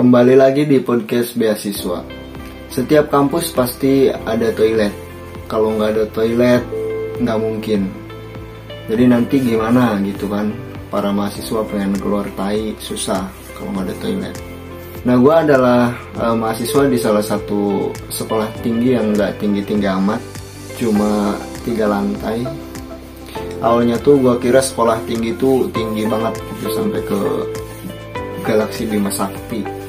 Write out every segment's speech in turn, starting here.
Kembali lagi di podcast beasiswa. Setiap kampus pasti ada toilet. Kalau nggak ada toilet, nggak mungkin. Jadi nanti gimana gitu kan? Para mahasiswa pengen keluar tai susah kalau nggak ada toilet. Nah, gue adalah uh, mahasiswa di salah satu sekolah tinggi yang nggak tinggi-tinggi amat, cuma tiga lantai. Awalnya tuh gue kira sekolah tinggi tuh tinggi banget gitu sampai ke galaksi Bima Sakti.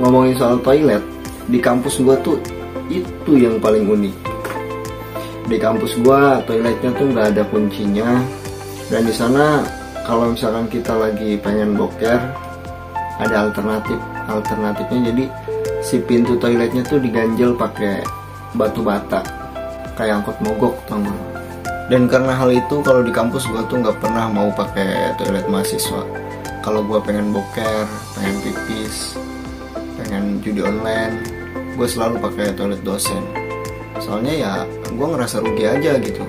Ngomongin soal toilet, di kampus gue tuh itu yang paling unik. Di kampus gue toiletnya tuh nggak ada kuncinya, dan di sana kalau misalkan kita lagi pengen boker, ada alternatif alternatifnya jadi si pintu toiletnya tuh diganjel pakai batu bata kayak angkot mogok gak? dan karena hal itu kalau di kampus gue tuh nggak pernah mau pakai toilet mahasiswa kalau gue pengen boker pengen pipis pengen judi online. Gue selalu pakai toilet dosen. Soalnya ya gue ngerasa rugi aja gitu.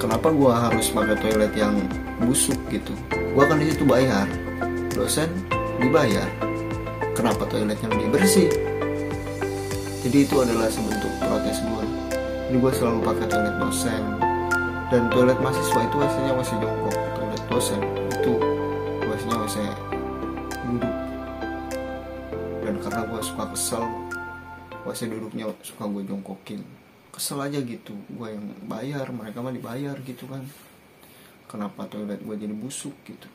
Kenapa gue harus pakai toilet yang busuk gitu? Gue kan di situ bayar. Dosen dibayar. Kenapa toiletnya lebih bersih? Jadi itu adalah sebentuk protes gue ini gue selalu pakai toilet dosen. Dan toilet mahasiswa itu biasanya masih jongkok toilet dosen dan karena gue suka kesel masih duduknya suka gue jongkokin. Kesel aja gitu gue yang bayar mereka mah dibayar gitu kan. Kenapa toilet gue jadi busuk gitu